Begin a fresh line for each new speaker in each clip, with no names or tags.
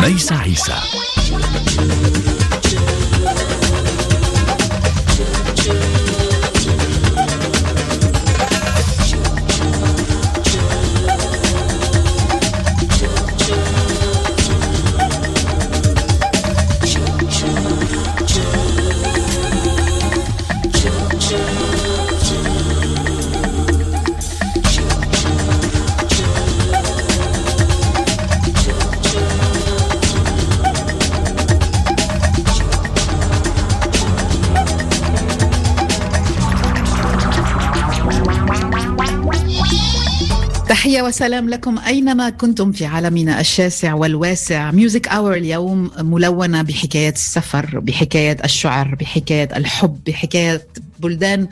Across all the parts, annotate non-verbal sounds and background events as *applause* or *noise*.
ليس عيسى.
تحية وسلام لكم أينما كنتم في عالمنا الشاسع والواسع. ميوزك أور اليوم ملونة بحكايات السفر بحكايات الشعر بحكايات الحب بحكايات بلدان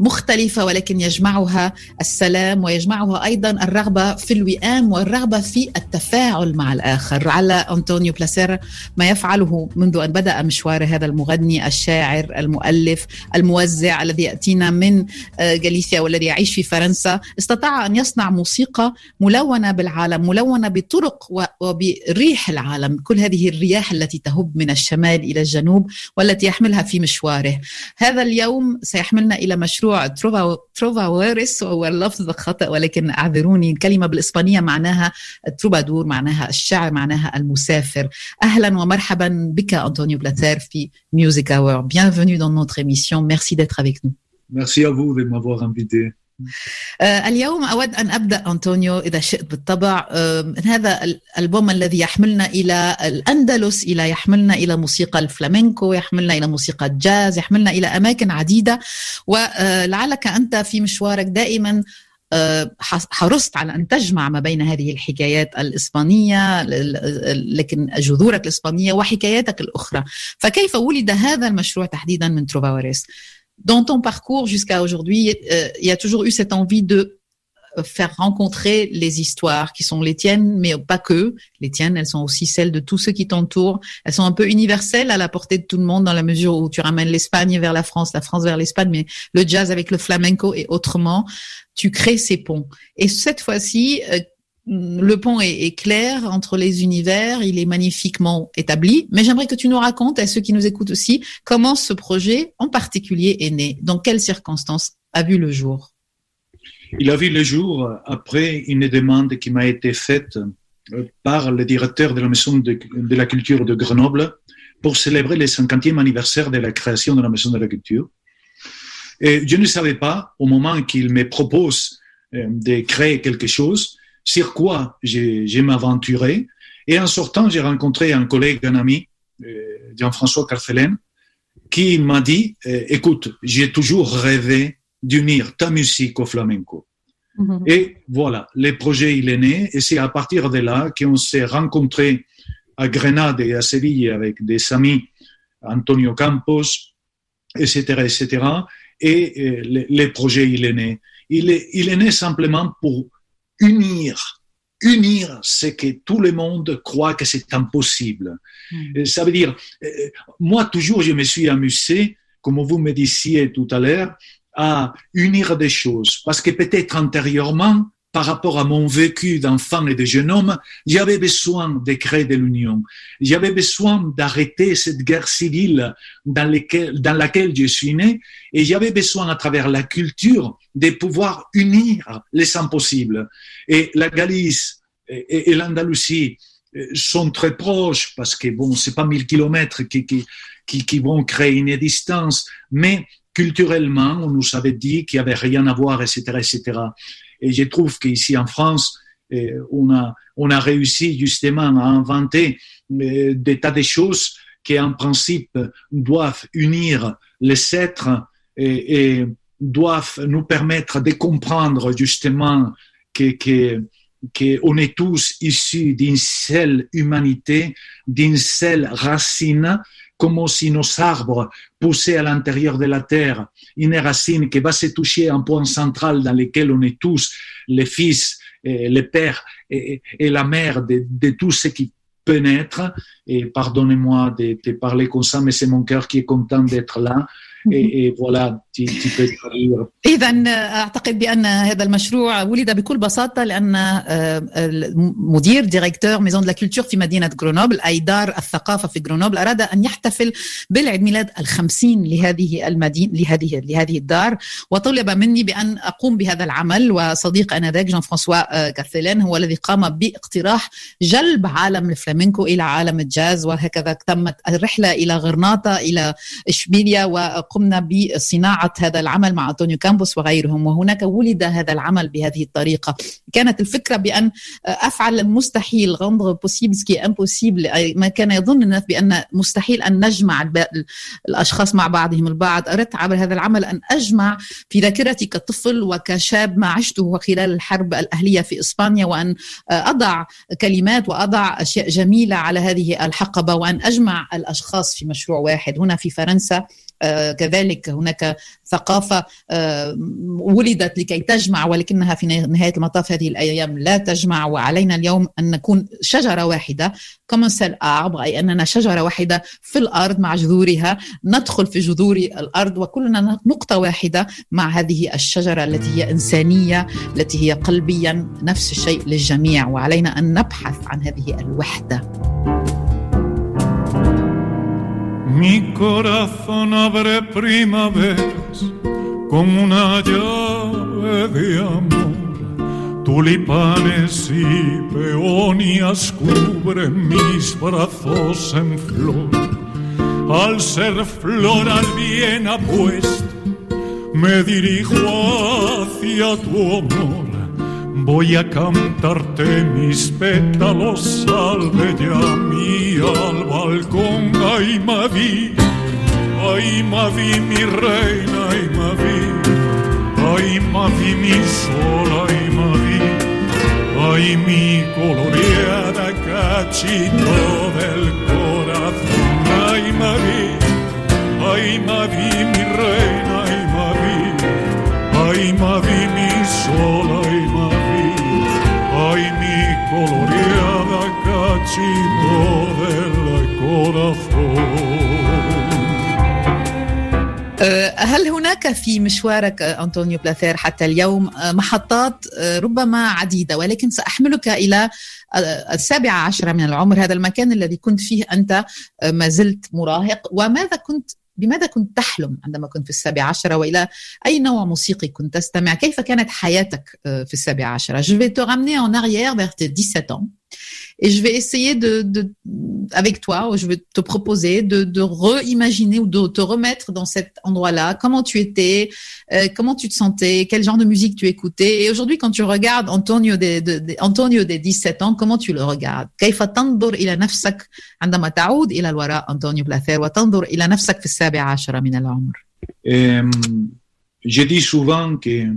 مختلفة ولكن يجمعها السلام ويجمعها أيضا الرغبة في الوئام والرغبة في التفاعل مع الآخر. على أنطونيو بلاسير ما يفعله منذ أن بدأ مشوار هذا المغني الشاعر المؤلف الموزع الذي يأتينا من غاليسيا والذي يعيش في فرنسا استطاع أن يصنع موسيقى ملونة بالعالم ملونة بطرق وبريح العالم. كل هذه الرياح التي تهب من الشمال إلى الجنوب والتي يحملها في مشواره. هذا اليوم سيحملنا إلى مشروع وارس هو اللفظ خطأ ولكن أعذروني. الكلمة بالإسبانية معناها تروبادور معناها الشعر معناها المسافر. أهلا ومرحبا بك أنطونيو بلاتير في Music Hour. Bienvenue dans notre émission. Merci d'être avec nous.
Merci à vous de m'avoir invité.
اليوم أود أن أبدأ أنطونيو إذا شئت بالطبع. هذا الألبوم الذي يحملنا إلى الأندلس إلى يحملنا إلى موسيقى الفلامينكو يحملنا إلى موسيقى الجاز يحملنا إلى أماكن عديدة. ولعلك أنت في مشوارك دائما حرصت على أن تجمع ما بين هذه الحكايات الإسبانية لكن جذورك الإسبانية وحكاياتك الأخرى. فكيف ولد هذا المشروع تحديدا من تروفاوريس؟ Dans ton parcours jusqu'à aujourd'hui, euh, il y a toujours eu cette envie de faire rencontrer les histoires qui sont les tiennes, mais pas que. Les tiennes, elles sont aussi celles de tous ceux qui t'entourent. Elles sont un peu universelles à la portée de tout le monde dans la mesure où tu ramènes l'Espagne vers la France, la France vers l'Espagne, mais le jazz avec le flamenco et autrement, tu crées ces ponts. Et cette fois-ci, euh, le pont est, clair entre les univers, il est magnifiquement établi, mais j'aimerais que tu nous racontes, à ceux qui nous écoutent aussi, comment ce projet en particulier est né, dans quelles circonstances a vu le jour
Il a vu le jour après une demande qui m'a été faite par le directeur de la Maison de, de la Culture de Grenoble pour célébrer le 50e anniversaire de la création de la Maison de la Culture. Et je ne savais pas, au moment qu'il me propose de créer quelque chose, sur quoi j'ai m'aventuré. Et en sortant, j'ai rencontré un collègue, un ami, euh, Jean-François Carcelen, qui m'a dit, euh, écoute, j'ai toujours rêvé d'unir ta musique au flamenco. Mm -hmm. Et voilà, le projet, il est né. Et c'est à partir de là qu'on s'est rencontrés à Grenade et à Séville avec des amis, Antonio Campos, etc., etc. Et euh, le, le, projet, il est né. Il est, il est né simplement pour unir, unir ce que tout le monde croit que c'est impossible. Mm. Ça veut dire, moi toujours je me suis amusé, comme vous me disiez tout à l'heure, à unir des choses, parce que peut-être antérieurement, par rapport à mon vécu d'enfant et de jeune homme, j'avais besoin de créer de l'union. J'avais besoin d'arrêter cette guerre civile dans, laquelle je suis né et j'avais besoin à travers la culture de pouvoir unir les impossibles. Et la Galice et, l'Andalousie sont très proches parce que bon, c'est pas mille kilomètres qui, qui, qui, qui vont créer une distance, mais culturellement, on nous avait dit qu'il n'y avait rien à voir, etc., etc. Et je trouve qu'ici en France, on a, on a réussi justement à inventer des tas de choses qui, en principe, doivent unir les êtres et, et doivent nous permettre de comprendre justement que, que, qu'on est tous issus d'une seule humanité, d'une seule racine, comme si nos arbres poussaient à l'intérieur de la terre, une racine qui va se toucher un point central dans lequel on est tous les fils, et les pères et, et la mère de, de tout ce qui peut naître. Et pardonnez-moi de, de, parler comme ça, mais c'est mon cœur qui est content d'être là. et, voilà, traduire.
إذا أعتقد بأن هذا المشروع ولد بكل بساطة لأن مدير ديريكتور ميزون لا كولتور في مدينة غرونوبل أي دار الثقافة في غرونوبل أراد أن يحتفل بالعيد ميلاد الخمسين لهذه المدينة لهذه لهذه الدار. وطلب مني بأن أقوم بهذا العمل. وصديق أنذاك جان فرانسوا كاثيلين هو الذي قام باقتراح جلب عالم الفلامينكو إلى عالم الجاز. وهكذا تمت الرحلة إلى غرناطة إلى إشبيليا. وقمنا بصناعة هذا العمل مع أنطونيو كامبوس وغيرهم وهناك ولد هذا العمل بهذه الطريقة. كانت الفكرة بأن أفعل المستحيل غندر بوسيبل سكي امبوسيبل ما كان يظن الناس بأن مستحيل أن نجمع الأشخاص مع بعضهم البعض. أردت عبر هذا العمل أن أجمع في ذاكرتي كطفل وكشاب ما عشته خلال الحرب الأهلية في إسبانيا وأن أضع كلمات وأضع أشياء جميلة على هذه الحقبة وأن أجمع الأشخاص في مشروع واحد. هنا في فرنسا كذلك هناك ثقافة ولدت لكي تجمع ولكنها في نهاية المطاف هذه الأيام لا تجمع وعلينا اليوم أن نكون شجرة واحدة. كما سيل أي أننا شجرة واحدة في الأرض مع جذورها. ندخل في جذور الأرض وكلنا نقطة واحدة مع هذه الشجرة التي هي إنسانية التي هي قلبيا نفس الشيء للجميع. وعلينا أن نبحث عن هذه الوحدة.
Mi corazón abre primaveras como una llave de amor. Tulipanes y peonias cubren mis brazos en flor. Al ser flor al bien apuesto, me dirijo hacia tu amor Voy a cantarte mis pétalos al mi al balcón. Ay, Mavi, ay, Mavi, mi reina, ay, Mavi, ay, Mavi, mi sol, ay, Mavi, ay, mi coloreada cachito del corazón. Ay, Mavi, ay, Mavi, mi reina, ay, Mavi, ay, Mavi, mi sol, ay, coloreada cachito del corazón
هل هناك في مشوارك أنطونيو بلاثير حتى اليوم محطات ربما عديدة ولكن سأحملك إلى السابعة عشرة من العمر هذا المكان الذي كنت فيه أنت ما زلت مراهق وماذا كنت بماذا كنت تحلم عندما كنت في السابعة عشرة وإلى أي نوع موسيقي كنت تستمع؟ كيف كانت حياتك في السابعة عشرة Je vais te ramener en arrière vers tes 17 ans. Et je vais essayer de, de avec toi, je vais te proposer de, de reimaginer ou de te remettre dans cet endroit-là, comment tu étais, euh, comment tu te sentais, quel genre de musique tu écoutais. Et aujourd'hui, quand tu regardes Antonio des, de, de, Antonio des 17 ans, comment tu le regardes كيف تنظر إلى نفسك عندما تعود إلى الوراء أنطونيو بلاثير وتنظر إلى نفسك في السابع عشر من العمر
Je dis souvent que,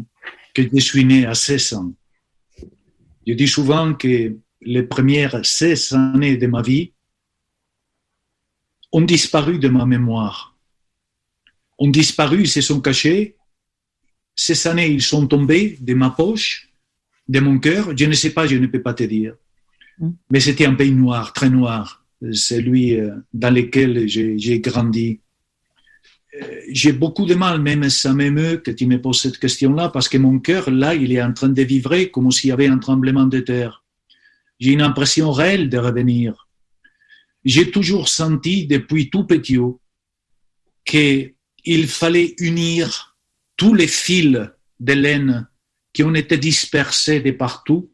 que je suis né à 16 ans. Je dis souvent que les premières 16 années de ma vie ont disparu de ma mémoire. Ont disparu, se sont cachés. Ces années, ils sont tombés de ma poche, de mon cœur. Je ne sais pas, je ne peux pas te dire. Mais c'était un pays noir, très noir, celui dans lequel j'ai grandi. J'ai beaucoup de mal, même ça m'émeut que tu me poses cette question-là, parce que mon cœur, là, il est en train de vibrer comme s'il y avait un tremblement de terre. J'ai une impression réelle de revenir. J'ai toujours senti depuis tout petit qu'il fallait unir tous les fils de laine qui ont été dispersés de partout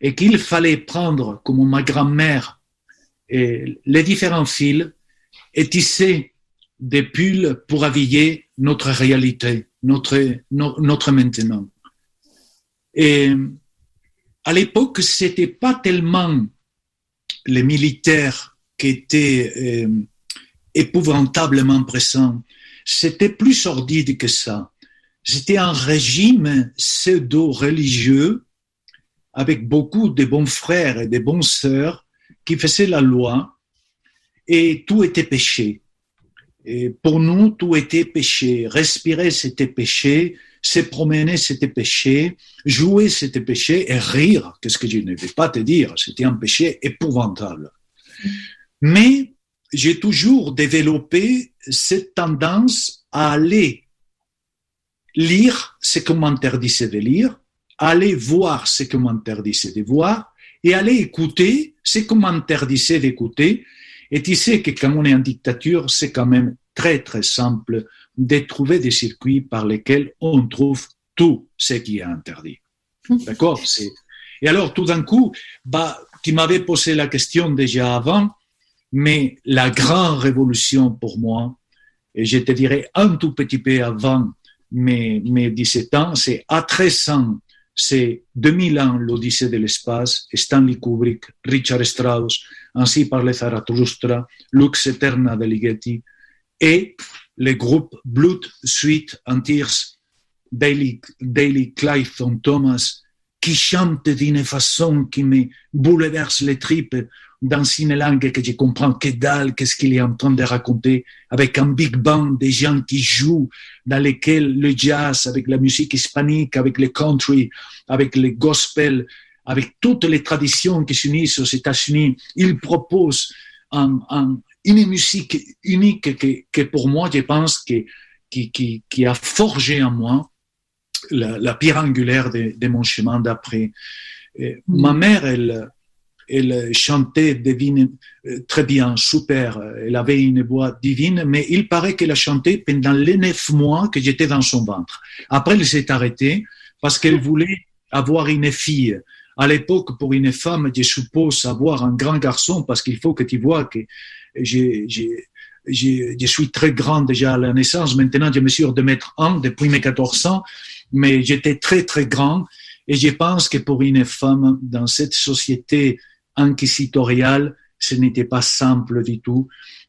et qu'il fallait prendre, comme ma grand-mère, les différents fils et tisser des pulls pour habiller notre réalité, notre, notre maintenant. Et à l'époque, c'était pas tellement les militaires qui étaient euh, épouvantablement présents. C'était plus sordide que ça. C'était un régime pseudo-religieux avec beaucoup de bons frères et de bonnes sœurs qui faisaient la loi et tout était péché. Et pour nous, tout était péché. Respirer, c'était péché se promener, c'était péché, jouer, c'était péché, et rire, qu'est-ce que je ne vais pas te dire, c'était un péché épouvantable. Mais j'ai toujours développé cette tendance à aller lire ce qu'on m'interdisait de lire, aller voir ce qu'on m'interdisait de voir et aller écouter ce qu'on m'interdisait d'écouter. Et tu sais que quand on est en dictature, c'est quand même très très simple de trouver des circuits par lesquels on trouve tout ce qui est interdit. *laughs* D'accord? Et alors tout d'un coup, bah, tu m'avais posé la question déjà avant, mais la grande révolution pour moi, et je te dirais un tout petit peu avant mes, mes 17 ans, c'est à 13 ans, c'est 2000 ans l'Odyssée de l'espace, Stanley Kubrick, Richard Strauss, ainsi parlait Zarathustra, Lux Eterna de Ligeti, et le groupe Blood, Sweet and Tears, Daily, Daily Clayton Thomas, qui chante d'une façon qui me bouleverse les tripes dans une langue que je comprends que qu'est-ce qu'il est en train de raconter, avec un big band des gens qui jouent, dans lesquels le jazz, avec la musique hispanique, avec le country, avec le gospel, avec toutes les traditions qui s'unissent aux États-Unis, il propose un, un, une musique unique que, que, pour moi, je pense, que, qui, qui, qui a forgé en moi la, la pierre angulaire de, de mon chemin d'après. Mm. Ma mère, elle, elle chantait divine, très bien, super. Elle avait une voix divine, mais il paraît qu'elle a chanté pendant les neuf mois que j'étais dans son ventre. Après, elle s'est arrêtée parce qu'elle *laughs* voulait avoir une fille. À l'époque, pour une femme, je suppose avoir un grand garçon parce qu'il faut que tu vois que je, suis très grand déjà à la naissance. Maintenant, je mesure de mètres un depuis mes 14 ans, mais j'étais très, très grand. Et je pense que pour une femme dans cette société inquisitoriale, ce n'était pas simple du tout.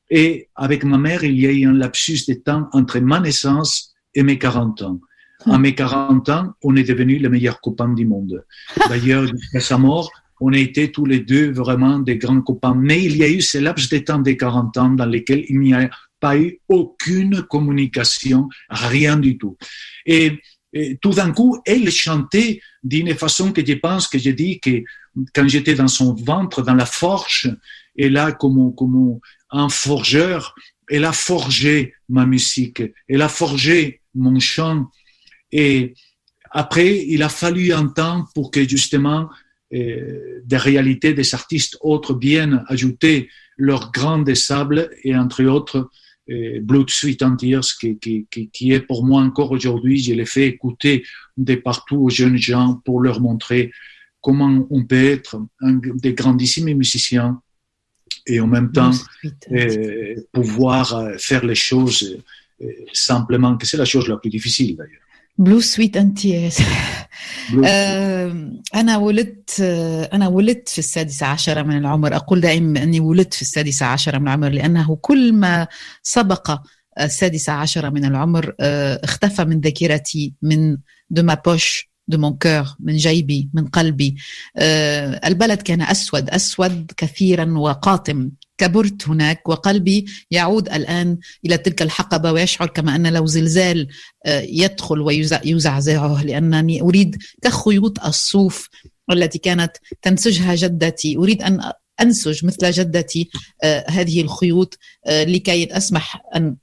Et avec ma mère, il y a eu un lapsus de temps entre ma naissance et mes 40 ans. À mes 40 ans, on est devenus les meilleurs copains du monde. D'ailleurs, jusqu'à sa mort, on a été tous les deux vraiment des grands copains. Mais il y a eu ce laps de temps des 40 ans dans lesquels il n'y a pas eu aucune communication, rien du tout. Et, tout d'un coup, elle chantait d'une façon que je pense que j'ai dit que quand j'étais dans son ventre, dans la forge, et là, comme, comme un forgeur, elle a forgé ma musique, elle a forgé mon chant. Et après, il a fallu un temps pour que justement euh, des réalités des artistes autres viennent ajouter leur grain de sable et entre autres euh, Blood, Sweet and Tears qui, qui, qui, est pour moi encore aujourd'hui, je l'ai fait écouter de partout aux jeunes gens pour leur montrer comment on peut être un, des grandissimes musiciens et en même temps euh, pouvoir faire les choses simplement, que c'est la chose la plus difficile d'ailleurs.
بلو سويت انت أنا ولدت أنا ولدت في السادسه عشره من العمر. أقول دائما أني ولدت في السادسه عشره من العمر لأنه كل ما سبق السادسه عشره من العمر اختفى من ذاكرتي من دو ما بوش دو مون كور من جيبي من قلبي. البلد كان أسود أسود كثيرا وقاتم. كبرت هناك وقلبي يعود الآن إلى تلك الحقبة ويشعر كما أن لو زلزال يدخل ويزعزعه لأنني أريد كخيوط الصوف التي كانت تنسجها جدتي. أريد أن أنسج مثل جدتي هذه الخيوط لكي أسمح أن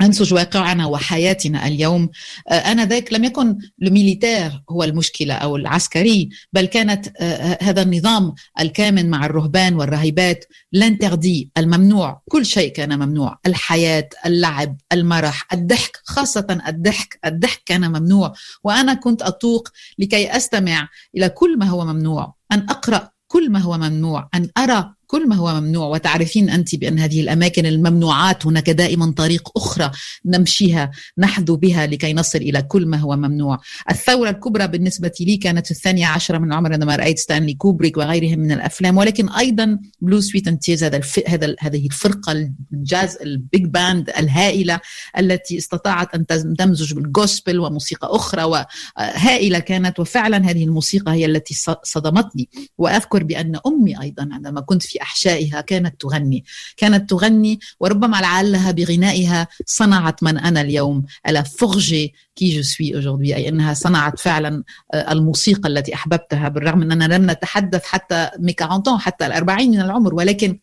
أنسج واقعنا وحياتنا اليوم. أنا ذاك لم يكن الميليتير هو المشكلة أو العسكري بل كانت هذا النظام الكامن مع الرهبان والراهبات لانتردي الممنوع. كل شيء كان ممنوع. الحياة اللعب المرح الضحك خاصة الضحك. الضحك كان ممنوع. وأنا كنت أطوق لكي أستمع إلى كل ما هو ممنوع أن أقرأ كل ما هو ممنوع أن أرى كل ما هو ممنوع وتعرفين أنت بأن هذه الأماكن الممنوعات هناك دائما طريق أخرى نمشيها نحذو بها لكي نصل إلى كل ما هو ممنوع. الثورة الكبرى بالنسبة لي كانت في الثانية عشرة من العمر عندما رأيت ستانلي كوبريك وغيرهم من الأفلام ولكن أيضا بلو سويت اند تيز هذا الف... هذا هذه الفرقة الجاز البيج باند الهائلة التي استطاعت أن تمزج بالجوسبل وموسيقى أخرى وهائلة كانت وفعلا هذه الموسيقى هي التي صدمتني وأذكر بأن أمي أيضا عندما كنت في احشائها كانت تغني كانت تغني وربما لعلها بغنائها صنعت من أنا اليوم ألا فورجي كي جو سوي أي إنها صنعت فعلا الموسيقى التي أحببتها بالرغم أننا لم نتحدث حتى مي 40 حتى ال 40 من العمر ولكن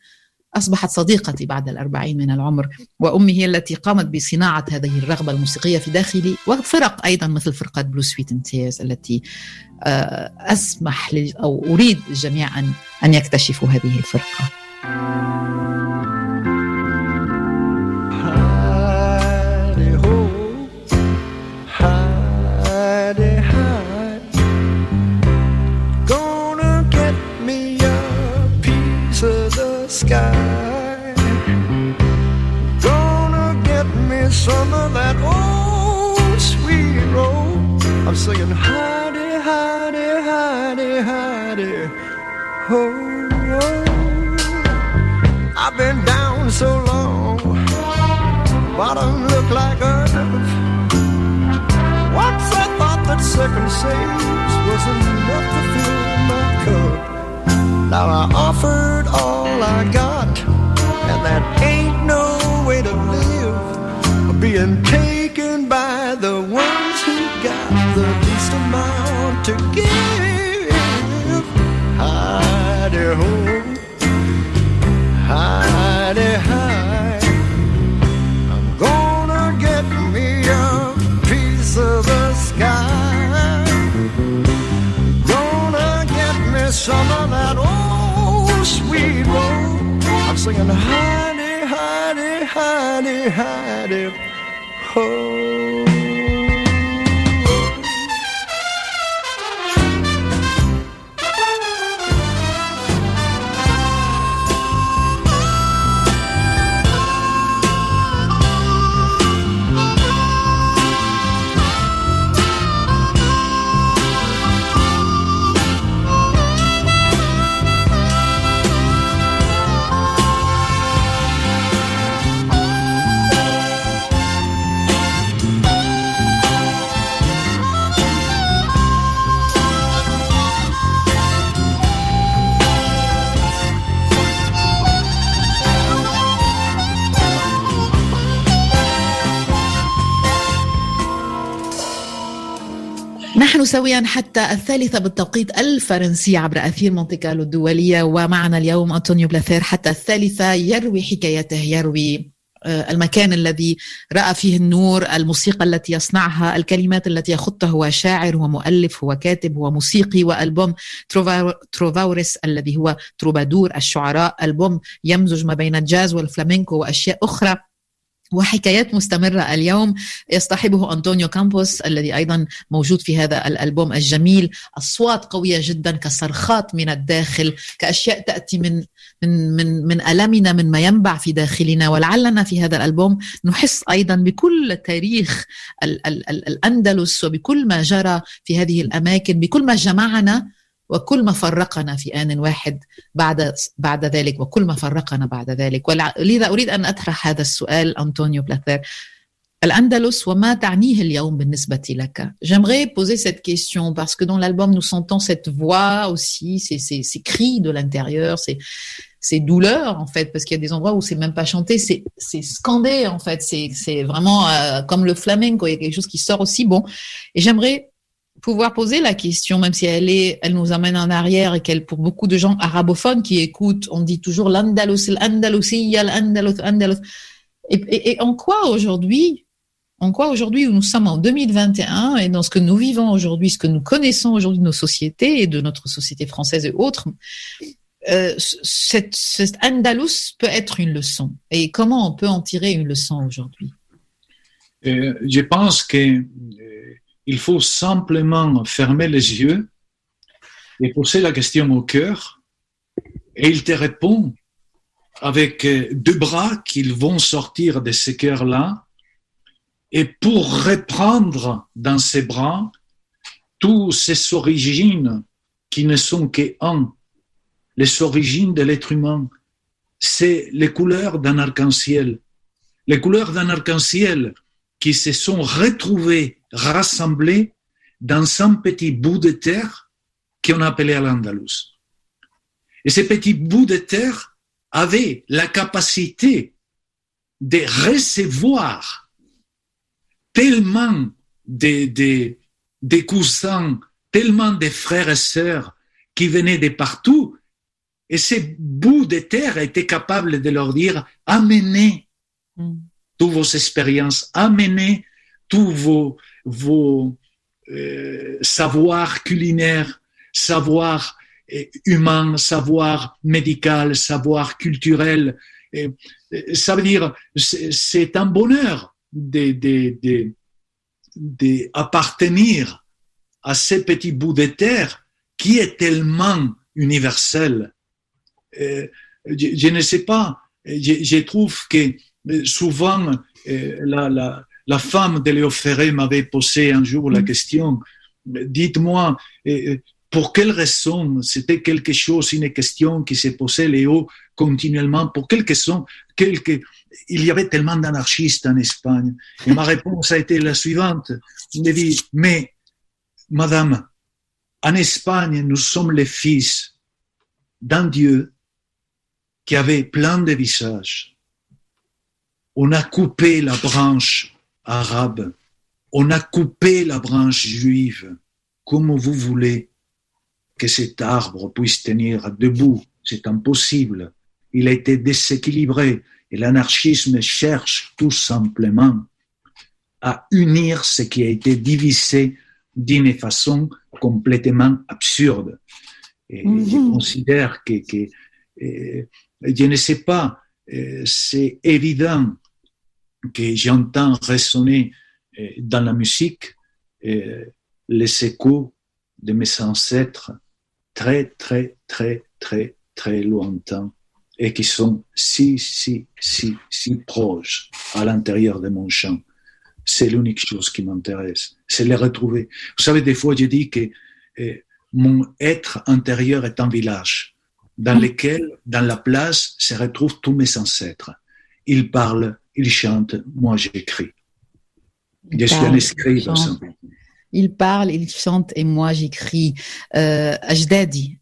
أصبحت صديقتي بعد الأربعين من العمر وأمي هي التي قامت بصناعة هذه الرغبة الموسيقية في داخلي وفرق أيضا مثل فرقة بلو سويت امتياز التي أسمح أو أريد الجميع أن يكتشفوا هذه الفرقة.
Sky. Gonna get me some of that old sweet roll. I'm singing hidey, hidey, hidey, hidey. Oh, oh. I've been down so long, bottom look like earth. Once I thought that second saves was enough to cup. Now I offered all I got, and that ain't no way to live. Being taken by the ones who got the least amount to give. Hidey ho, of that old sweet roll. I'm singing honey, honey, honey, honey, ho.
نحن سويا حتى الثالثة بالتوقيت الفرنسي عبر أثير مونتي كارلو الدولية ومعنا اليوم أنطونيو بلاثير حتى الثالثة يروي حكايته يروي المكان الذي رأى فيه النور الموسيقى التي يصنعها الكلمات التي يخطها هو شاعر هو مؤلف هو كاتب هو موسيقي وألبوم تروفاوريس الذي هو تروبادور الشعراء ألبوم يمزج ما بين الجاز والفلامينكو وأشياء أخرى. وحكايات مستمرة اليوم يصطحبه أنطونيو كامبوس الذي أيضا موجود في هذا الألبوم الجميل. أصوات قوية جدا كصرخات من الداخل كأشياء تأتي من من من من ألمنا من ما ينبع في داخلنا. ولعلنا في هذا الألبوم نحس أيضا بكل تاريخ ال ال ال الأندلس وبكل ما جرى في هذه الأماكن بكل ما جمعنا وكل ما فرقنا في آن واحد بعد بعد ذلك وكل ما فرقنا بعد ذلك ولذا أريد أن أطرح هذا السؤال أنطونيو بلاثير الأندلس وما تعنيه اليوم بالنسبة لك J'aimerais poser cette question parce que dans l'album nous sentons cette voix aussi, ces, ces, ces cris de l'intérieur, ces, ces douleurs en fait, parce qu'il y a des endroits où c'est même pas chanté, c'est c'est scandé en fait, c'est c'est vraiment euh, comme le flamenco, il y a quelque chose qui sort aussi bon. Et j'aimerais pouvoir poser la question, même si elle est, elle nous amène en arrière et qu'elle, pour beaucoup de gens arabophones qui écoutent, on dit toujours l'Andalus, l'Andalusia, l'Andalus, l'Andalus. Et, et, et en quoi aujourd'hui, en quoi aujourd'hui où nous sommes en 2021 et dans ce que nous vivons aujourd'hui, ce que nous connaissons aujourd'hui de nos sociétés et de notre société française et autres, euh, cette, cette Andalus peut être une leçon. Et comment on peut en tirer une leçon aujourd'hui?
Euh, Je pense que il faut simplement fermer les yeux et poser la question au cœur et il te répond avec deux bras qu'ils vont sortir de ce cœur-là et pour reprendre dans ses bras toutes ces origines qui ne sont que un, les origines de l'être humain, c'est les couleurs d'un arc-en-ciel. Les couleurs d'un arc-en-ciel qui se sont retrouvées rassemblés dans un petit bout de terre qu'on appelait l'Andalous. Et ce petit bout de terre avait la capacité de recevoir tellement de, de, de cousins, tellement de frères et sœurs qui venaient de partout, Et ces bouts de terre étaient capables de leur dire, amenez
Mm.
toutes vos expériences, amenez tous vos, vos euh, savoirs culinaires, savoirs euh, humains, savoirs médical, savoir culturel. Et, euh, ça veut dire, c'est un bonheur de, de, de, de appartenir à ces petits bouts de terre qui est tellement universel. Je, ne sais pas, je, trouve que souvent la, la femme de Léo Ferré m'avait posé un jour la
Mm.
question, dites-moi, euh, pour quelle raison c'était quelque chose, une question qui s'est posée Léo continuellement, pour quelle raison, quelque, il y avait tellement d'anarchistes en Espagne. Et ma *laughs* réponse a été la suivante. Il dit, mais, madame, en Espagne, nous sommes les fils d'un Dieu qui avait plein de visages. On a coupé la branche arabe, on a coupé la branche juive. Comment vous voulez que cet arbre puisse tenir debout C'est impossible. Il a été déséquilibré et l'anarchisme cherche tout simplement à unir ce qui a été divisé d'une façon complètement absurde. Et
Mhm.
je considère que, que euh, je ne sais pas, euh, c'est évident que j'entends résonner euh, dans la musique euh, les échos de mes ancêtres très, très, très, très, très lointains et qui sont si, si, si, si proches à l'intérieur de mon chant. C'est l'unique chose qui m'intéresse, c'est les retrouver. Vous savez, des fois, je dis que euh, mon être intérieur est un village dans lequel, dans la place, se retrouvent tous mes ancêtres. Ils parlent, ils chantent, moi j'écris. Je suis un
chante.
simplement.
Il parle, il chante et moi j'écris أجدادي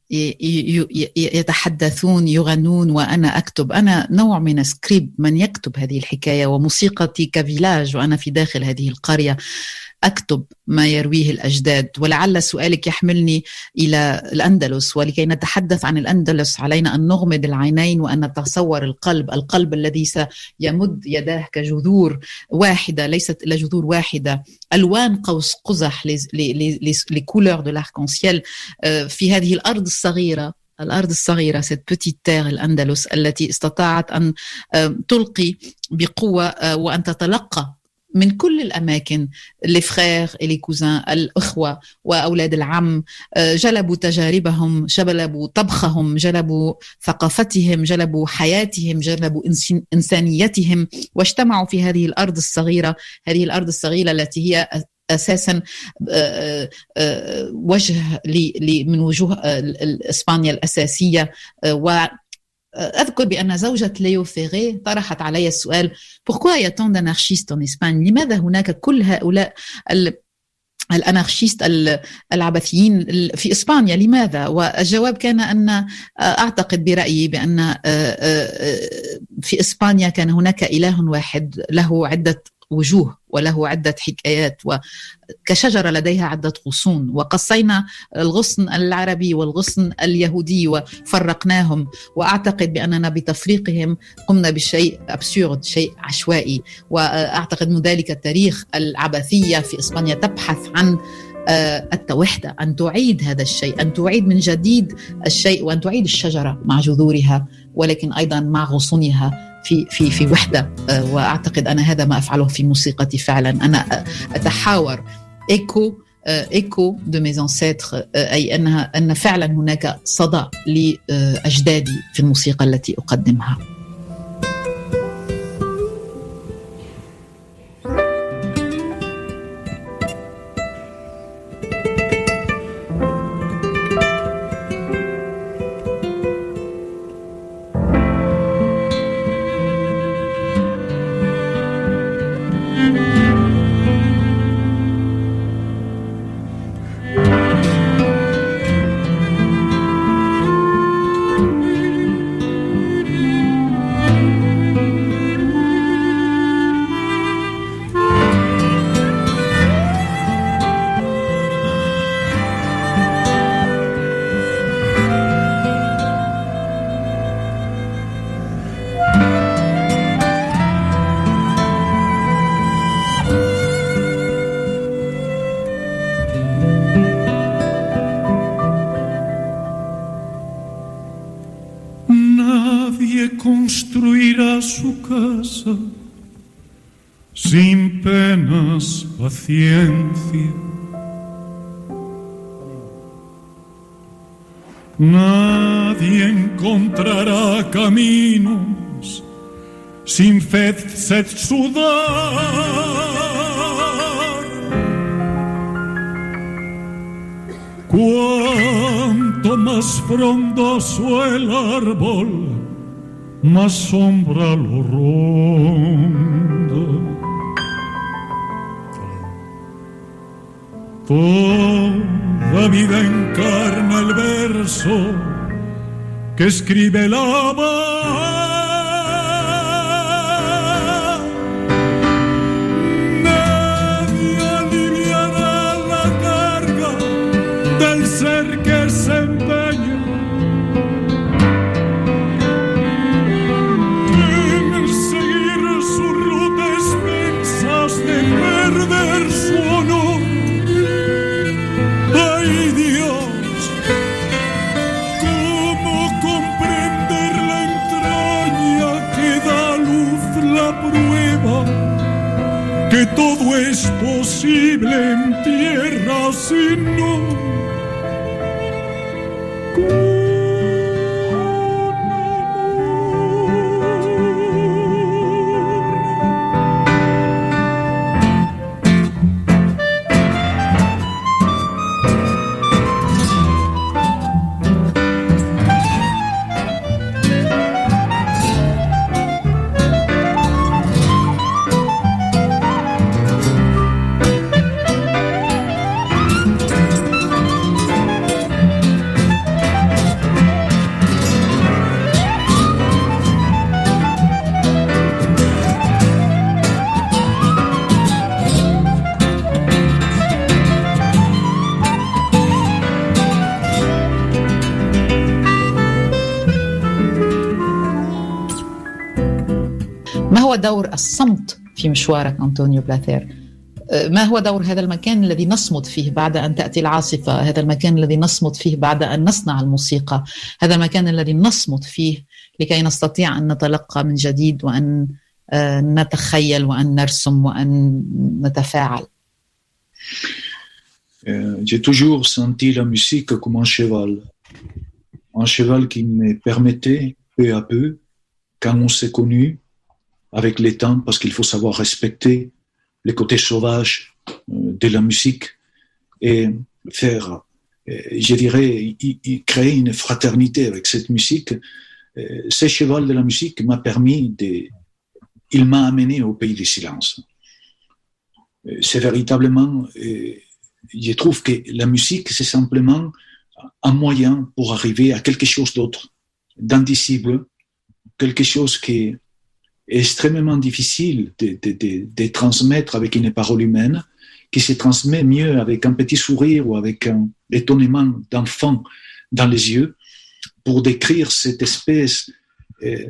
يتحدثون يغنون وأنا أكتب أنا نوع من سكريب من يكتب هذه الحكاية وموسيقتي كفيلاج وأنا في داخل هذه القرية أكتب ما يرويه الأجداد ولعل سؤالك يحملني إلى الأندلس ولكي نتحدث عن الأندلس علينا أن نغمض العينين وأن نتصور القلب القلب الذي سيمد يداه كجذور واحدة ليست إلا جذور واحدة. ألوان قوس قزح de l'arc-en-ciel آه، في هذه الأرض الصغيرة الأرض الصغيرة cette petite terre الأندلس التي استطاعت أن آه، تلقي بقوة آه، وأن تتلقى من كل الأماكن frères et les cousins الأخوة وأولاد العم آه، جلبوا تجاربهم جلبوا طبخهم جلبوا ثقافتهم جلبوا حياتهم جلبوا إنس- إنسانيتهم. واجتمعوا في هذه الأرض الصغيرة هذه الأرض الصغيرة التي هي أساسا آه، آه، وجه من وجوه إسبانيا الأساسية أذكر بأن زوجة ليو فيغي طرحت علي السؤال y a-t-on d'anarchistes en Espagne لماذا هناك كل هؤلاء ال- الأنارشيست ال- العبثيين ال- في إسبانيا لماذا؟ والجواب كان أن آه، أعتقد برأيي بأن آه، آه، في إسبانيا كان هناك إله واحد له عدة وجوه وله عدة حكايات وكشجره لديها عدة غصون. وقصينا الغصن العربي والغصن اليهودي وفرقناهم. وأعتقد بأننا بتفريقهم قمنا بشيء ابسورد شيء عشوائي. وأعتقد من ذلك التاريخ العبثية في إسبانيا تبحث عن آه، التوحده أن تعيد هذا الشيء أن تعيد من جديد الشيء وأن تعيد الشجرة مع جذورها ولكن أيضا مع غصونها. في في في وحدة. آه، وأعتقد أنا هذا ما أفعله في موسيقتي فعلا. أنا أتحاور إيكو إيكو دو ميز انسيتر أي أنها أن فعلا هناك صدى لأجدادي في الموسيقى التي
أقدمها. Sed, sudar. Cuanto más frondoso el árbol, más sombra lo ronda. Toda vida encarna el verso que escribe la todo sin
دور الصمت في مشوارك أنطونيو بلاثير ما هو دور هذا المكان الذي نصمت فيه بعد أن تأتي العاصفة؟ هذا المكان الذي نصمت فيه بعد أن نصنع الموسيقى. هذا المكان الذي نصمت فيه لكي نستطيع أن نتلقى من جديد وأن نتخيل وأن نرسم وأن نتفاعل.
J'ai toujours senti la musique comme un cheval, un cheval qui me permettait peu à peu, quand on s'est connu, avec les temps parce qu'il faut savoir respecter les côtés sauvages euh, de la musique et faire, euh, je dirais, créer une fraternité avec cette musique. Euh, ce cheval de la musique m'a permis de, il m'a amené au pays du silence. C'est véritablement, je trouve que la musique, c'est simplement un moyen pour arriver à quelque chose d'autre, d'indicible, quelque chose qui extrêmement difficile de, transmettre avec une parole humaine, qui se transmet mieux avec un petit sourire ou avec un étonnement d'enfant dans les yeux, pour décrire cette espèce euh,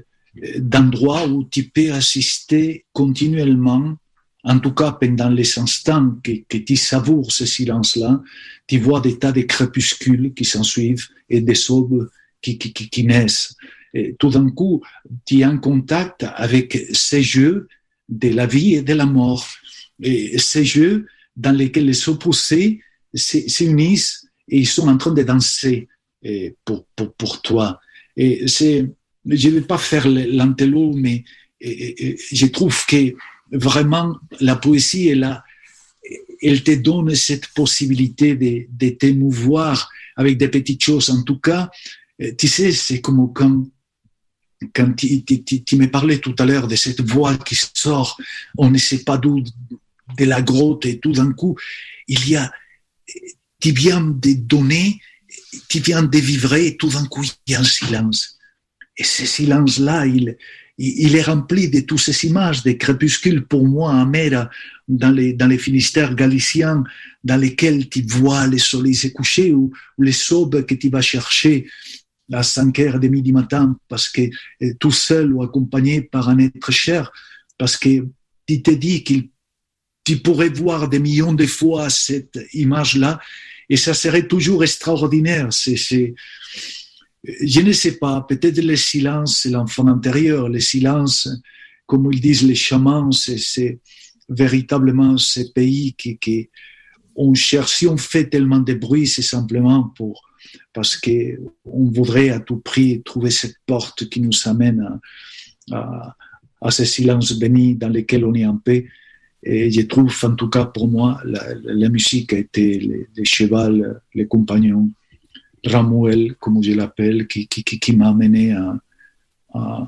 d'endroit où tu peux assister continuellement, en tout cas pendant les instants que, tu savoures ce silence-là, tu vois des tas de crépuscules qui s'ensuivent et des aubes qui, qui, qui, qui naissent tout d'un coup, tu es en contact avec ces jeux de la vie et de la mort. Ces jeux dans lesquels les opposés s'unissent et ils sont en train de danser pour, pour, pour toi. Et c'est, je ne vais pas faire l'antello, mais je trouve que vraiment la poésie est. Elle te donne cette possibilité de, de t'émouvoir avec des petites choses. En tout cas, tu sais, c'est comme quand quand tu, tu, tu, me parlais tout à l'heure de cette voix qui sort, on ne sait pas d'où, de la grotte, et tout d'un coup, il y a, tu viens de donner, tu viens de vivre, et tout d'un coup, il y a un silence. Et ce silence-là, il, est rempli de toutes ces images, des crépuscules pour moi amères dans les, les Finistères galiciens, dans lesquels tu vois le soleil se coucher ou, ou les aubes que tu vas chercher à 5 heures et demie du matin parce que euh, tout seul ou accompagné par un être cher, parce que tu te dis qu'il tu pourrais voir des millions de fois cette image-là et ça serait toujours extraordinaire. C'est, je ne sais pas, peut-être le silence, c'est l'enfant intérieur, le silence, comme ils disent les chamans, c'est véritablement ces pays qui, qui on cherche, si on fait tellement de bruit, c'est simplement pour, parce que on voudrait à tout prix trouver cette porte qui nous amène à, à, à ce silence béni dans lequel on est en paix. Et je trouve, en tout cas pour moi, la, la musique a été les chevals, les compagnons, Ramuel, comme je l'appelle, qui, qui, qui, qui m'a amené à, à,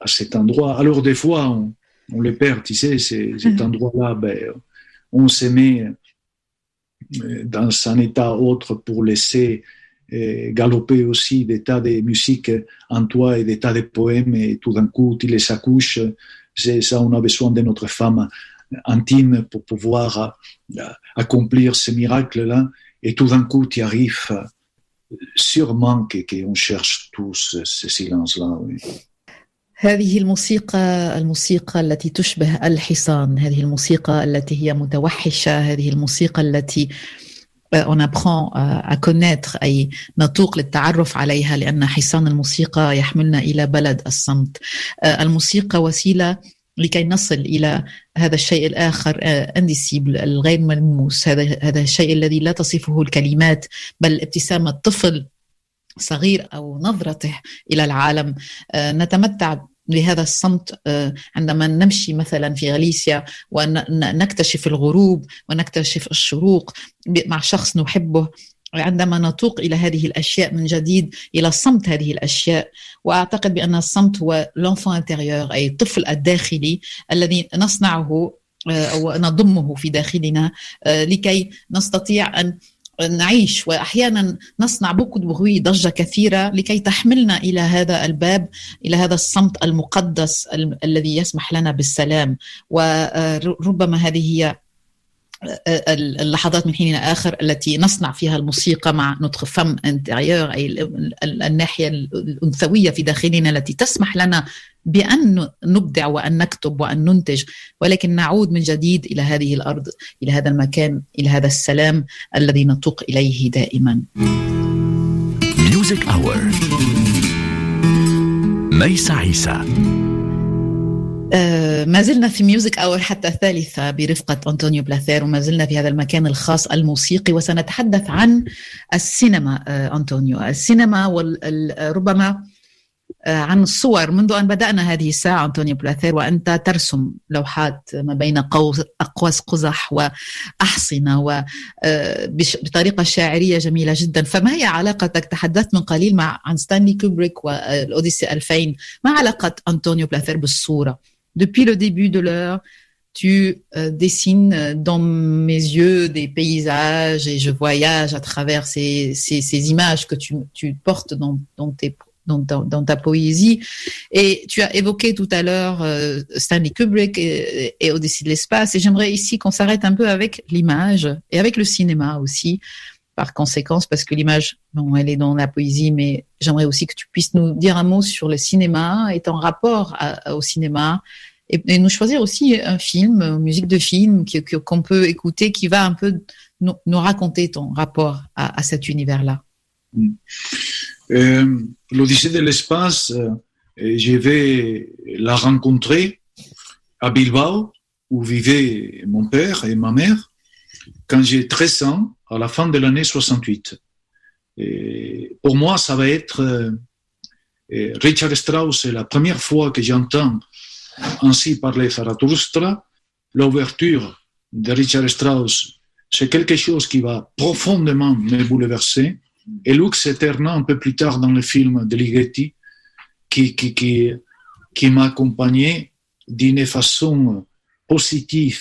à, cet endroit. Alors des fois, on, on le perd, tu sais, cet endroit-là, ben, on se met dans un état autre pour laisser galoper aussi des tas de musique en toi et des tas de poèmes et tout d'un coup tu les accouches. C'est ça, on a besoin de notre femme intime pour pouvoir accomplir ce miracle-là. Et tout d'un coup, tu arrives sûrement qu'on cherche tous ce silence-là.
هذه الموسيقى الموسيقى التي تشبه الحصان هذه الموسيقى التي هي متوحشة هذه الموسيقى التي on apprend à connaître أي نتوق للتعرف عليها لأن حصان الموسيقى يحملنا إلى بلد الصمت. الموسيقى وسيلة لكي نصل إلى هذا الشيء الآخر انديسيبل الغير ملموس. هذا هذا الشيء الذي لا تصفه الكلمات بل ابتسامة طفل صغير أو نظرته إلى العالم. نتمتع بهذا الصمت عندما نمشي مثلا في غاليسيا ونكتشف الغروب ونكتشف الشروق مع شخص نحبه عندما نتوق إلى هذه الأشياء من جديد إلى صمت هذه الأشياء. وأعتقد بأن الصمت هو لونفون انتيريور أي الطفل الداخلي الذي نصنعه أو نضمه في داخلنا لكي نستطيع أن نعيش وأحيانا نصنع بوكو بغوي ضجة كثيرة لكي تحملنا إلى هذا الباب إلى هذا الصمت المقدس الذي يسمح لنا بالسلام. وربما هذه هي اللحظات من حين آخر التي نصنع فيها الموسيقى مع نطق فم انتريور أي الناحية الأنثوية في داخلنا التي تسمح لنا بأن نبدع وأن نكتب وأن ننتج ولكن نعود من جديد إلى هذه الأرض إلى هذا المكان إلى هذا السلام الذي نتوق إليه دائما.
ميوزك اور ميس عيسى.
آه ما زلنا في ميوزك اور حتى الثالثة برفقة أنطونيو بلاثير وما زلنا في هذا المكان الخاص الموسيقي وسنتحدث عن السينما آه أنطونيو. السينما وربما عن الصور. منذ أن بدأنا هذه الساعة أنطونيو بلاثير وأنت ترسم لوحات ما بين أقواس قزح وأحصنة وبطريقة شاعرية جميلة جدا. فما هي علاقتك؟ تحدثت من قليل مع عن ستانلي كوبريك والأوديسي 2000 ما علاقة أنطونيو بلاثير بالصورة؟ Depuis le début de l'heure, tu euh, dessines dans mes yeux des paysages et je voyage à travers ces, images que tu, portes dans, ta poésie. Et tu as évoqué tout à l'heure euh, Stanley Kubrick et, et de l'espace. Et j'aimerais ici qu'on s'arrête un peu avec l'image et avec le cinéma aussi, par conséquence, parce que l'image, bon, elle est dans la poésie, mais j'aimerais aussi que tu puisses nous dire un mot sur le cinéma ton rapport au cinéma. Et, nous choisir aussi un film, musique de film qu'on peut écouter qui va un peu nous, raconter ton rapport à, à cet univers-là.
Mm. Euh, L'Odyssée de l'espace, euh, je vais la rencontrer à Bilbao, où vivaient mon père et ma mère, quand j'ai 13 ans, à la fin de l'année 68. Et pour moi, ça va être euh, Richard Strauss, c'est la première fois que j'entends ainsi parler Zarathustra, l'ouverture de Richard Strauss, c'est quelque chose qui va profondément me bouleverser et Lux Eterna un peu plus tard dans le film de Ligeti, qui, qui, qui, qui m'a accompagné d'une façon positive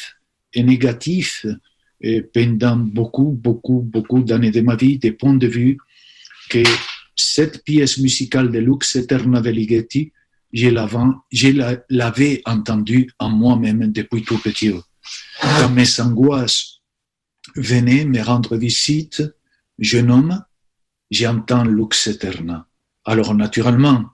et négative et pendant beaucoup, beaucoup, beaucoup d'années de ma vie, des points de vue que cette pièce musicale de Lux Eterna de Ligeti, je l'avais entendue en moi-même depuis tout petit. Quand mes angoisses venaient me rendre visite, jeune homme, j'entends lux eterna. Alors naturellement,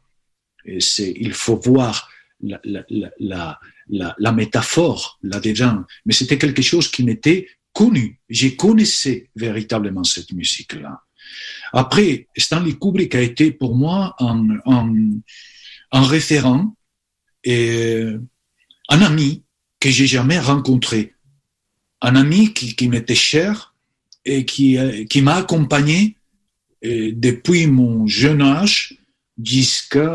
il faut voir la, la, la, la, métaphore là-dedans, mais c'était quelque chose qui m'était connu. Je connaissais véritablement cette musique-là. Après, Stanley Kubrick a été pour moi un, un, un référent et un ami que j'ai jamais rencontré, un ami qui, qui m'était cher et qui, qui m'a accompagné depuis mon jeune âge jusqu'à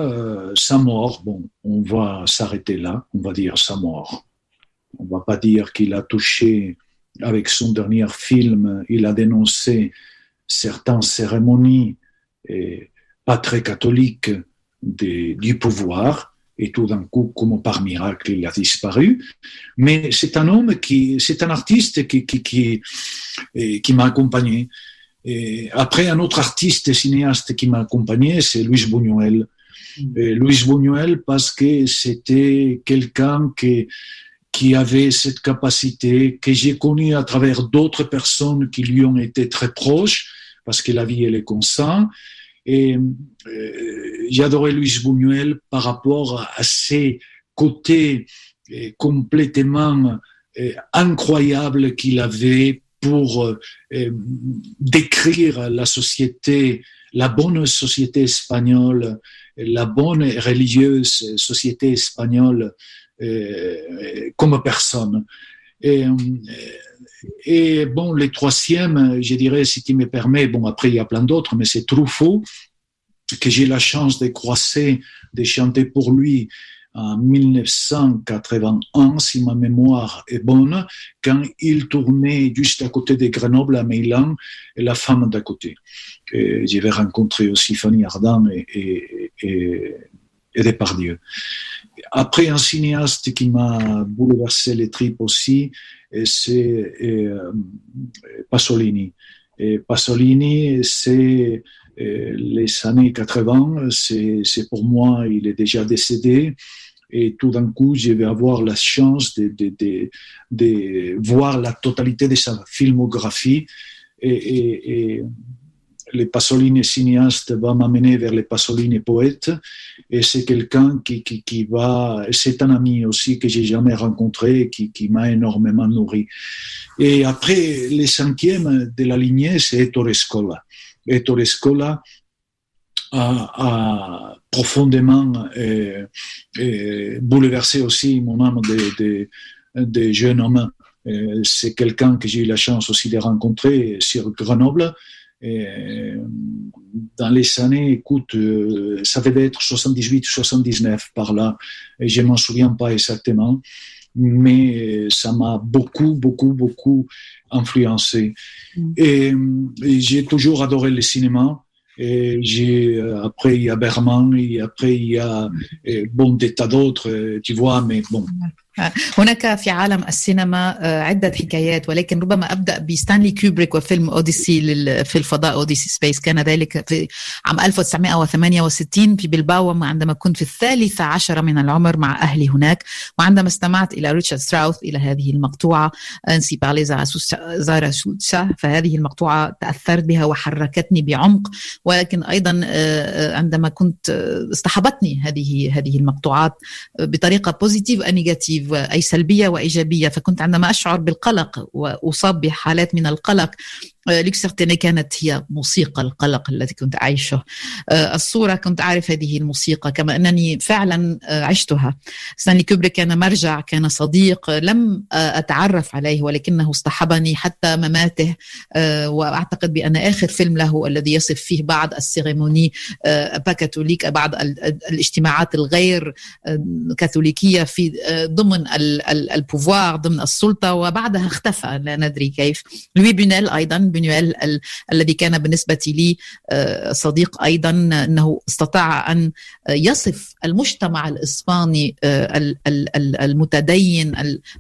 sa mort. Bon, on va s'arrêter là, on va dire sa mort. On va pas dire qu'il a touché avec son dernier film, il a dénoncé certaines cérémonies et pas très catholiques du pouvoir, et tout d'un coup, comme par miracle, il a disparu. Mais c'est un homme qui, c'est un artiste qui, qui, qui, qui m'a accompagné. Et après, un autre artiste et cinéaste qui m'a accompagné, c'est Luis Buñuel. Mm. Luis Buñuel parce que c'était quelqu'un qui, qui avait cette capacité, que j'ai connu à travers d'autres personnes qui lui ont été très proches, parce que la vie, elle est comme ça. Et euh, j'adorais Luis Buñuel par rapport à ses côtés euh, complètement euh, incroyables qu'il avait pour décrire la société, la bonne société espagnole, la bonne religieuse société espagnole comme personne. Et, euh, et bon, les troisièmes, je dirais, si tu me permets, bon, après il y a plein d'autres, mais c'est Truffaut, que j'ai la chance de croiser, de chanter pour lui en 1981, si ma mémoire est bonne, quand il tournait juste à côté de Grenoble, à Milan, et la femme d'à côté. J'avais rencontré aussi Fanny Ardant et, et, et, et Depardieu. Après, un cinéaste qui m'a bouleversé les tripes aussi, c'est euh, Pasolini. Pasolini, c'est euh, les années 80, c'est pour moi, il est déjà décédé. Et tout d'un coup, je vais avoir la chance de, voir la totalité de sa filmographie. Les Pasolini cinéastes va m'amener vers les Pasolini poètes. Et c'est quelqu'un qui, qui, qui, va, c'est un ami aussi que j'ai jamais rencontré, qui, qui m'a énormément nourri. Et après, les cinquièmes de la lignée, c'est Ettore Scola. Ettore Scola a, profondément euh, euh, bouleversé aussi mon âme de, de, de jeune homme. Euh, c'est quelqu'un que j'ai eu la chance aussi de rencontrer sur Grenoble et dans les années, écoute, euh, ça devait être 78, 79 par là, et je m'en souviens pas exactement, mais ça m'a beaucoup, beaucoup, beaucoup influencé. Mm. Et, et j'ai toujours adoré le cinéma. Et j'ai, euh, après, il y a Berman, et après, il y a bon, des tas d'autres, tu vois, mais bon,
هناك في عالم السينما عدة حكايات ولكن ربما أبدأ بستانلي كوبريك وفيلم أوديسي في الفضاء أوديسي سبيس كان ذلك في عام 1968 في بلباو عندما كنت في الثالثة عشرة من العمر مع أهلي هناك وعندما استمعت إلى ريتشارد ستراوث إلى هذه المقطوعة أنسي بارلي زاراسوتشا فهذه المقطوعة تأثرت بها وحركتني بعمق ولكن أيضا عندما كنت اصطحبتني هذه هذه المقطوعات بطريقة بوزيتيف ونيجاتيف أي سلبية وإيجابية. فكنت عندما أشعر بالقلق وأصاب بحالات من القلق لوكسرتيني كانت هي موسيقى القلق التي كنت أعيشه. الصورة كنت أعرف هذه الموسيقى كما أنني فعلا عشتها. ستانلي كوبريك كان مرجع كان صديق لم أتعرف عليه ولكنه اصطحبني حتى مماته. وأعتقد بأن آخر فيلم له الذي يصف فيه بعض السيريموني باكاثوليك بعض الاجتماعات الغير كاثوليكية في ضمن البوفوار ضمن السلطة وبعدها اختفى لا ندري كيف. لوي بونيل أيضا بنيويل الذي كان بالنسبة لي صديق أيضا أنه استطاع أن يصف المجتمع الإسباني المتدين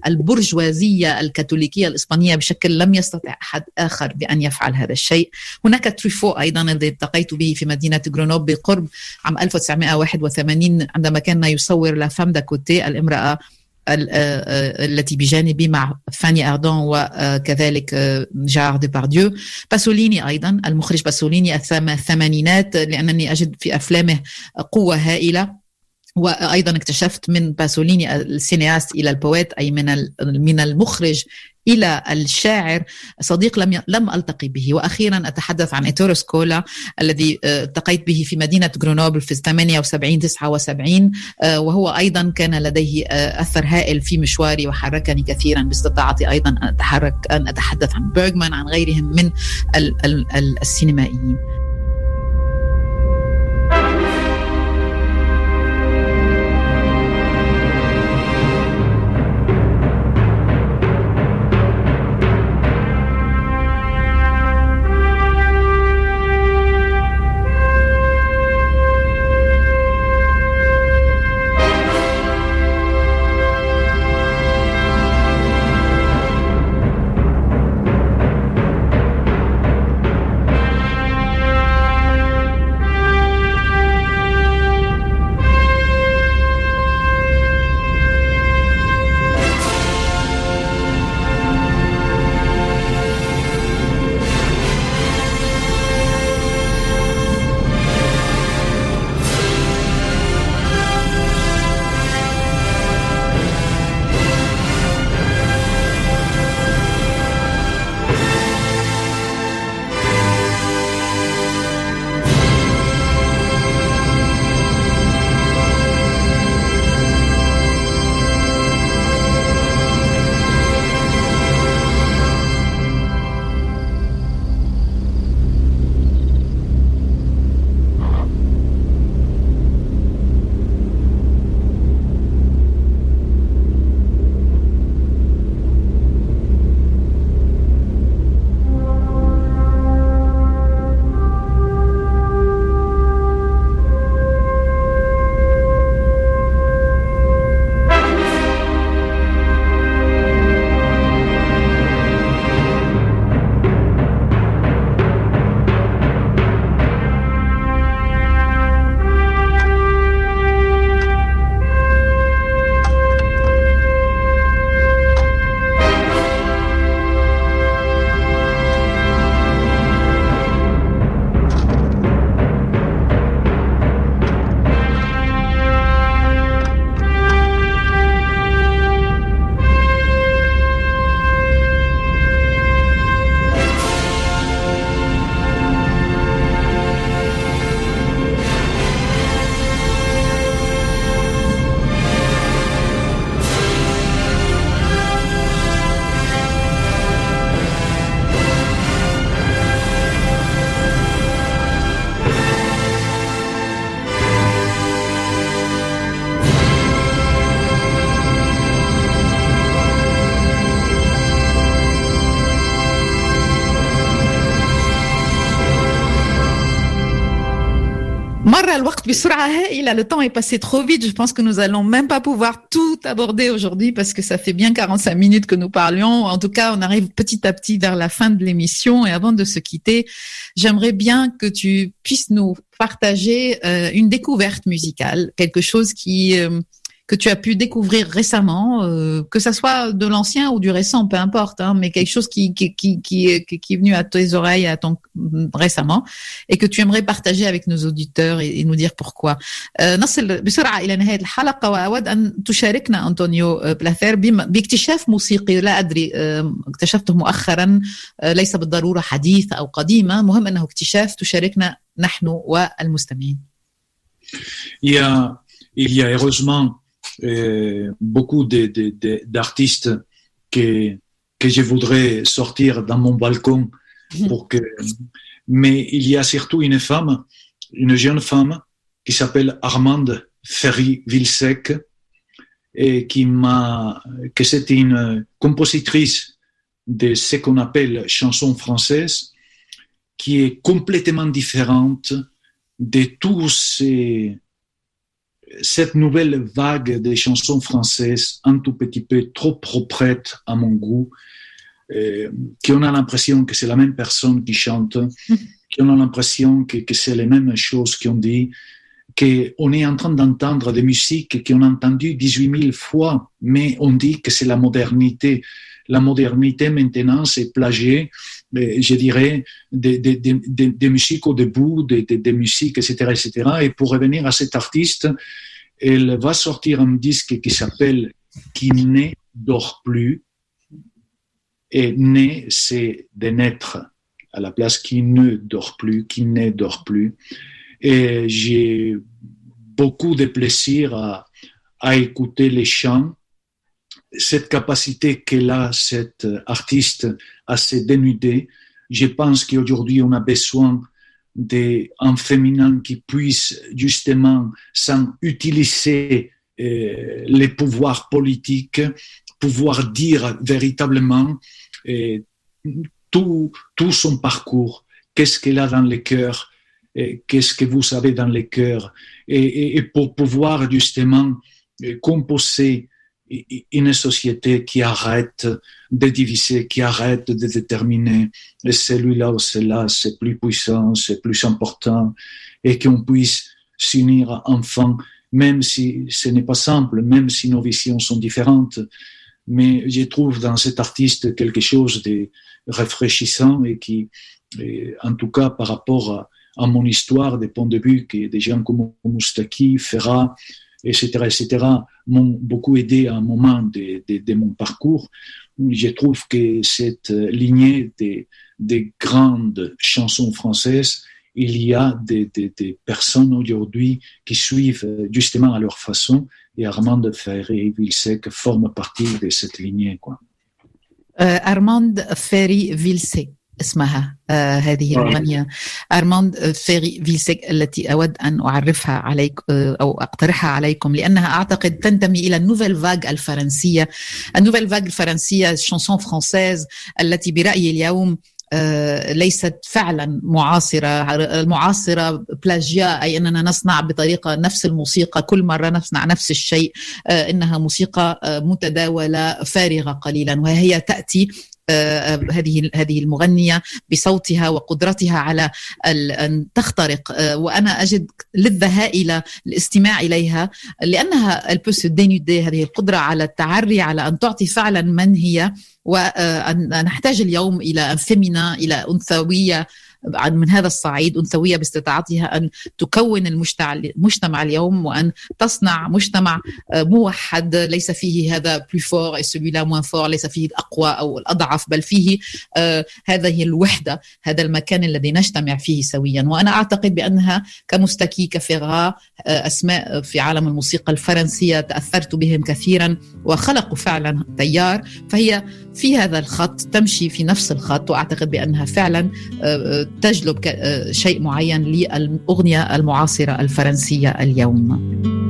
البرجوازية الكاثوليكية الإسبانية بشكل لم يستطع أحد آخر بأن يفعل هذا الشيء. هناك تريفو أيضا الذي التقيت به في مدينة غرونوب بقرب عام 1981 عندما كان يصور لا فام داكوتي الامرأة التي بجانبي مع فاني أردون وكذلك جار ديبارديو. باسوليني أيضا المخرج باسوليني الثمانينات لأنني أجد في أفلامه قوة هائلة. وأيضا اكتشفت من باسوليني السينياست إلى البويت أي من من المخرج إلى الشاعر صديق لم لم ألتقي به. وأخيرا أتحدث عن ايتورو سكولا الذي التقيت به في مدينة غرونوبل في 78 79 وهو أيضا كان لديه أثر هائل في مشواري وحركني كثيرا. باستطاعتي أيضا أن أتحرك أن أتحدث عن بيرغمان عن غيرهم من السينمائيين. Le temps est passé trop vite. Je pense que nous allons même pas pouvoir tout aborder aujourd'hui parce que ça fait bien 45 minutes que nous parlions. En tout cas, on arrive petit à petit vers la fin de l'émission. Et avant de se quitter, j'aimerais bien que tu puisses nous partager euh, une découverte musicale, quelque chose qui euh, que tu as pu découvrir récemment, euh, que ça soit de l'ancien ou du récent, peu importe, hein, mais quelque chose qui qui, qui, qui, est, qui est venu à tes oreilles à ton, récemment et que tu aimerais partager avec nos auditeurs et, et nous dire pourquoi. نصل بسرعة إلى نهاية الحلقة وأود أن تشاركنا أنطونيو بلاثير باكتشاف موسيقي لا أدري اكتشفته مؤخرا ليس بالضرورة حديث أو قديمة مهم أنه اكتشاف تشاركنا نحن والمستمعين.
Il y a, il y a heureusement beaucoup d'artistes que, que je voudrais sortir dans mon balcon *laughs* pour que. Mais il y a surtout une femme, une jeune femme qui s'appelle Armande Ferry Vilsec et qui m'a, que c'est une compositrice de ce qu'on appelle chanson française, qui est complètement différente de tous ces cette nouvelle vague des chansons françaises, un tout petit peu trop proprettes à mon goût, euh, qu'on a l'impression que c'est la même personne qui chante, *laughs* qu'on a l'impression que, que c'est les mêmes choses qu'on dit, qu'on est en train d'entendre des musiques qu'on a entendues 18 000 fois, mais on dit que c'est la modernité. La modernité maintenant, c'est plagier, euh, je dirais, des, musiques au début, des, musiques, etc., etc. Et pour revenir à cet artiste, elle va sortir un disque qui s'appelle Qui ne dort plus. Et né, c'est de naître à la place qui ne dort plus, qui ne dort plus. Et j'ai beaucoup de plaisir à écouter les chants. Cette capacité qu'elle a, cette artiste, à se dénuder, je pense qu'aujourd'hui, on a besoin d'un féminin qui puisse justement, sans utiliser euh, les pouvoirs politiques, pouvoir dire véritablement euh, tout, son parcours, qu'est-ce qu'elle a dans le cœur, qu'est-ce que vous avez dans le cœur, et, pour pouvoir justement euh, composer une société qui arrête de diviser, qui arrête de déterminer celui-là ou cela, c'est plus puissant, c'est plus important, et qu'on puisse s'unir enfin, même si ce n'est pas simple, même si nos visions sont différentes. Mais je trouve dans cet artiste quelque chose de rafraîchissant et qui, en tout cas par rapport à, à mon histoire, des points de vue que des gens comme Moustaki, Ferrat, etc., etc., m'ont beaucoup aidé à un moment de, de, de, mon parcours. Je trouve que cette lignée des, des grandes chansons françaises, il y a des, personnes aujourd'hui qui suivent justement à leur façon, et Armand Ferry-Vilsec forme partie de cette lignée. Quoi.
Euh, Armand Ferry-Vilsec اسمها آه هذه المغنية أرماند فيري فيلسك التي أود أن أعرفها عليك آه أو أقترحها عليكم لأنها أعتقد تنتمي إلى النوفيل فاج الفرنسية. النوفيل فاج الفرنسية شانسون فرانسيز التي برأيي اليوم آه ليست فعلا معاصرة المعاصرة بلاجيا أي أننا نصنع بطريقة نفس الموسيقى كل مرة نصنع نفس الشيء آه إنها موسيقى آه متداولة فارغة قليلا وهي تأتي هذه هذه المغنية بصوتها وقدرتها على أن تخترق. وأنا أجد لذه هائله الاستماع إليها لأنها البوس دينودي هذه القدرة على التعري على أن تعطي فعلا من هي. ونحتاج اليوم إلى فيمينا إلى أنثوية. من هذا الصعيد أنثوية باستطاعتها أن تكون المجتمع اليوم وأن تصنع مجتمع موحد. ليس فيه هذا بلو فور moins fort. ليس فيه الأقوى أو الأضعف بل فيه آه هذه الوحدة هذا المكان الذي نجتمع فيه سويا. وأنا أعتقد بأنها كمستكي كفيغا آه أسماء في عالم الموسيقى الفرنسية تأثرت بهم كثيرا وخلقوا فعلا تيار. فهي في هذا الخط تمشي في نفس الخط وأعتقد بأنها فعلا آه تجلب آه، شيء معين للأغنية المعاصرة الفرنسية اليوم.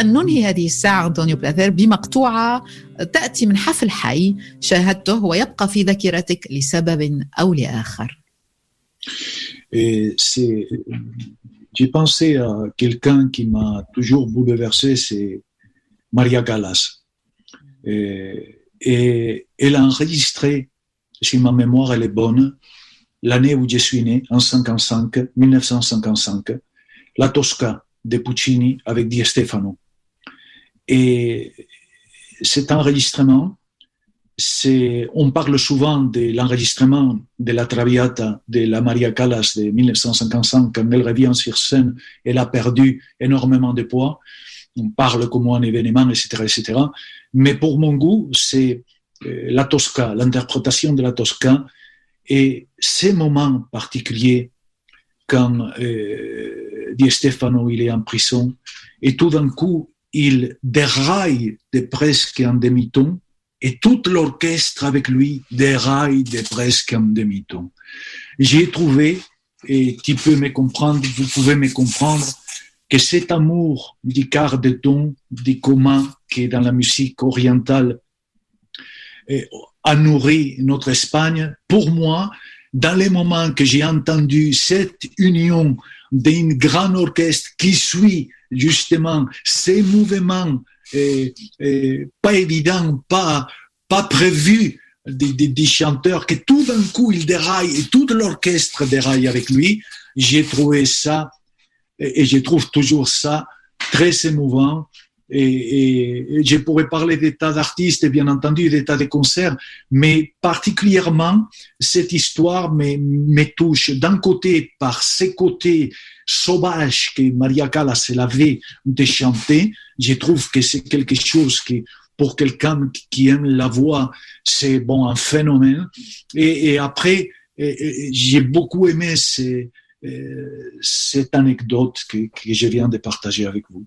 أن ننهي هذه الساعة أنطونيو بلاثير بمقطوعة تأتي من حفل حي شاهدته ويبقى في ذاكرتك لسبب أو لآخر
Et c'est, j'ai pensé à quelqu'un qui m'a toujours bouleversé, c'est Maria Callas. Et, et elle a enregistré, si ma mémoire elle est bonne, l'année où je suis né, en 55, 1955, la Tosca de Puccini avec Di Stefano. Et cet enregistrement, on parle souvent de l'enregistrement de la Traviata de la Maria Callas de 1955, quand elle revient sur scène, elle a perdu énormément de poids. On parle comme un événement, etc., etc. Mais pour mon goût, c'est euh, la Tosca, l'interprétation de la Tosca et ces moments particuliers quand euh, Di Stefano il est en prison et tout d'un coup il déraille de presque en demi-ton et tout l'orchestre avec lui déraille de presque en demi-ton. J'ai trouvé, et tu peux me comprendre, vous pouvez me comprendre, que cet amour du quart de ton, du commun qui est dans la musique orientale eh, a nourri notre Espagne, pour moi, dans les moments que j'ai entendu cette union d'un grand orchestre qui suit justement ces mouvements pas évidents, pas, pas prévus des, des, chanteurs, que tout d'un coup ils déraillent et tout l'orchestre déraille avec lui, j'ai trouvé ça et je trouve toujours ça très émouvant. Et, je pourrais parler des tas d'artistes et bien entendu des tas de concerts, mais particulièrement cette histoire me, touche d'un côté par ces côtés sauvages que Maria Callas avait de chanter. Je trouve que c'est quelque chose qui, pour quelqu'un qui aime la voix, c'est bon un phénomène. Et, après, j'ai beaucoup aimé euh, cette anecdote que je viens de partager avec vous.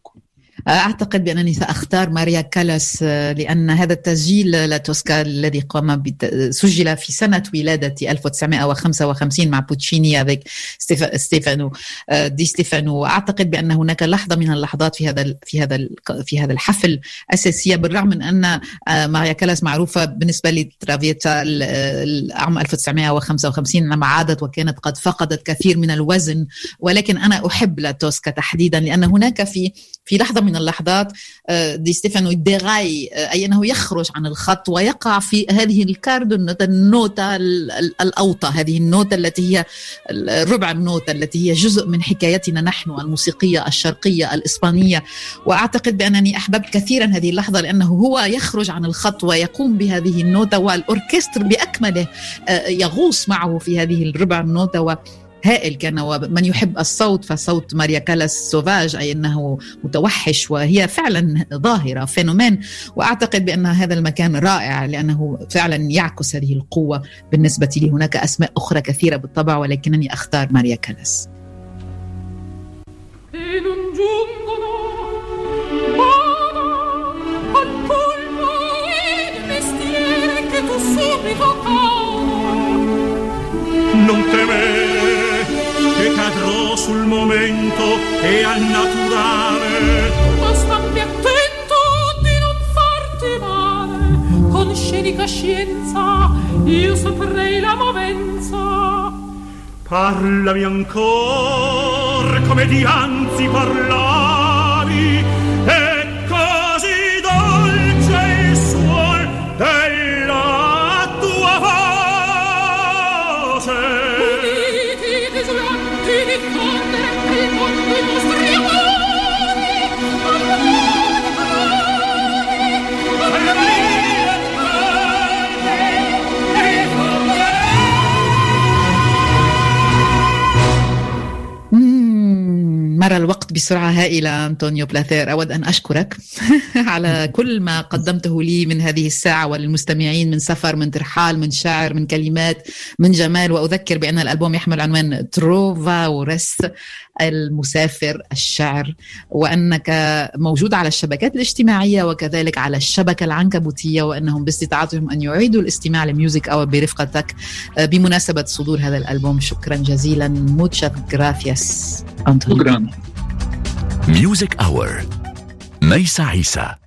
أعتقد بأنني سأختار ماريا كالاس آه، لأن هذا التسجيل لتوسكا الذي قام. سجل في سنة ولادة 1955 مع بوتشيني ستيف... ستيفانو آه، دي ستيفانو أعتقد بأن هناك لحظة من اللحظات في هذا في هذا في هذا الحفل أساسية بالرغم من أن آه، ماريا كالاس معروفة بالنسبة لترافيتا العام 1955 عندما عادت وكانت قد فقدت كثير من الوزن ولكن أنا أحب لا توسكا تحديدا لأن هناك في في لحظة من اللحظات آه، دي ستيفانو ديغاي آه، أي أنه يخرج عن الخط ويقع في هذه الكاردو النوتة- النوتة ال- ال- الأوطى هذه النوتة التي هي الربع النوتة التي هي جزء من حكايتنا نحن الموسيقية الشرقية الإسبانية. وأعتقد بأنني أحببت كثيرا هذه اللحظة لأنه هو يخرج عن الخط ويقوم بهذه النوتة والأوركستر بأكمله آه، يغوص معه في هذه الربع النوتة. هائل كان. ومن يحب الصوت فصوت ماريا كالاس سوفاج أي أنه متوحش وهي فعلا ظاهرة فينومين. وأعتقد بأن هذا المكان رائع لأنه فعلا يعكس هذه القوة بالنسبة لي. هناك أسماء أخرى كثيرة بالطبع ولكنني أختار ماريا كالاس
e
sul momento e al naturale.
ma stammi attento di non farti male. Con scenica scienza io saprei la movenza.
Parlami ancor come dianzi parlavi
مر الوقت بسرعة هائلة أنطونيو بلاثير أود أن أشكرك *laughs* على كل ما قدمته لي من هذه الساعة وللمستمعين من سفر من ترحال من شعر من كلمات من جمال. وأذكر بأن الألبوم يحمل عنوان تروفا ورس المسافر الشعر وأنك موجود على الشبكات الاجتماعية وكذلك على الشبكة العنكبوتية وأنهم باستطاعتهم أن يعيدوا الاستماع لميوزك أو برفقتك بمناسبة صدور هذا الألبوم. شكرا جزيلا. muchas gracias. أنطونيو
Tout grand.
Music Hour. ميس عيسى.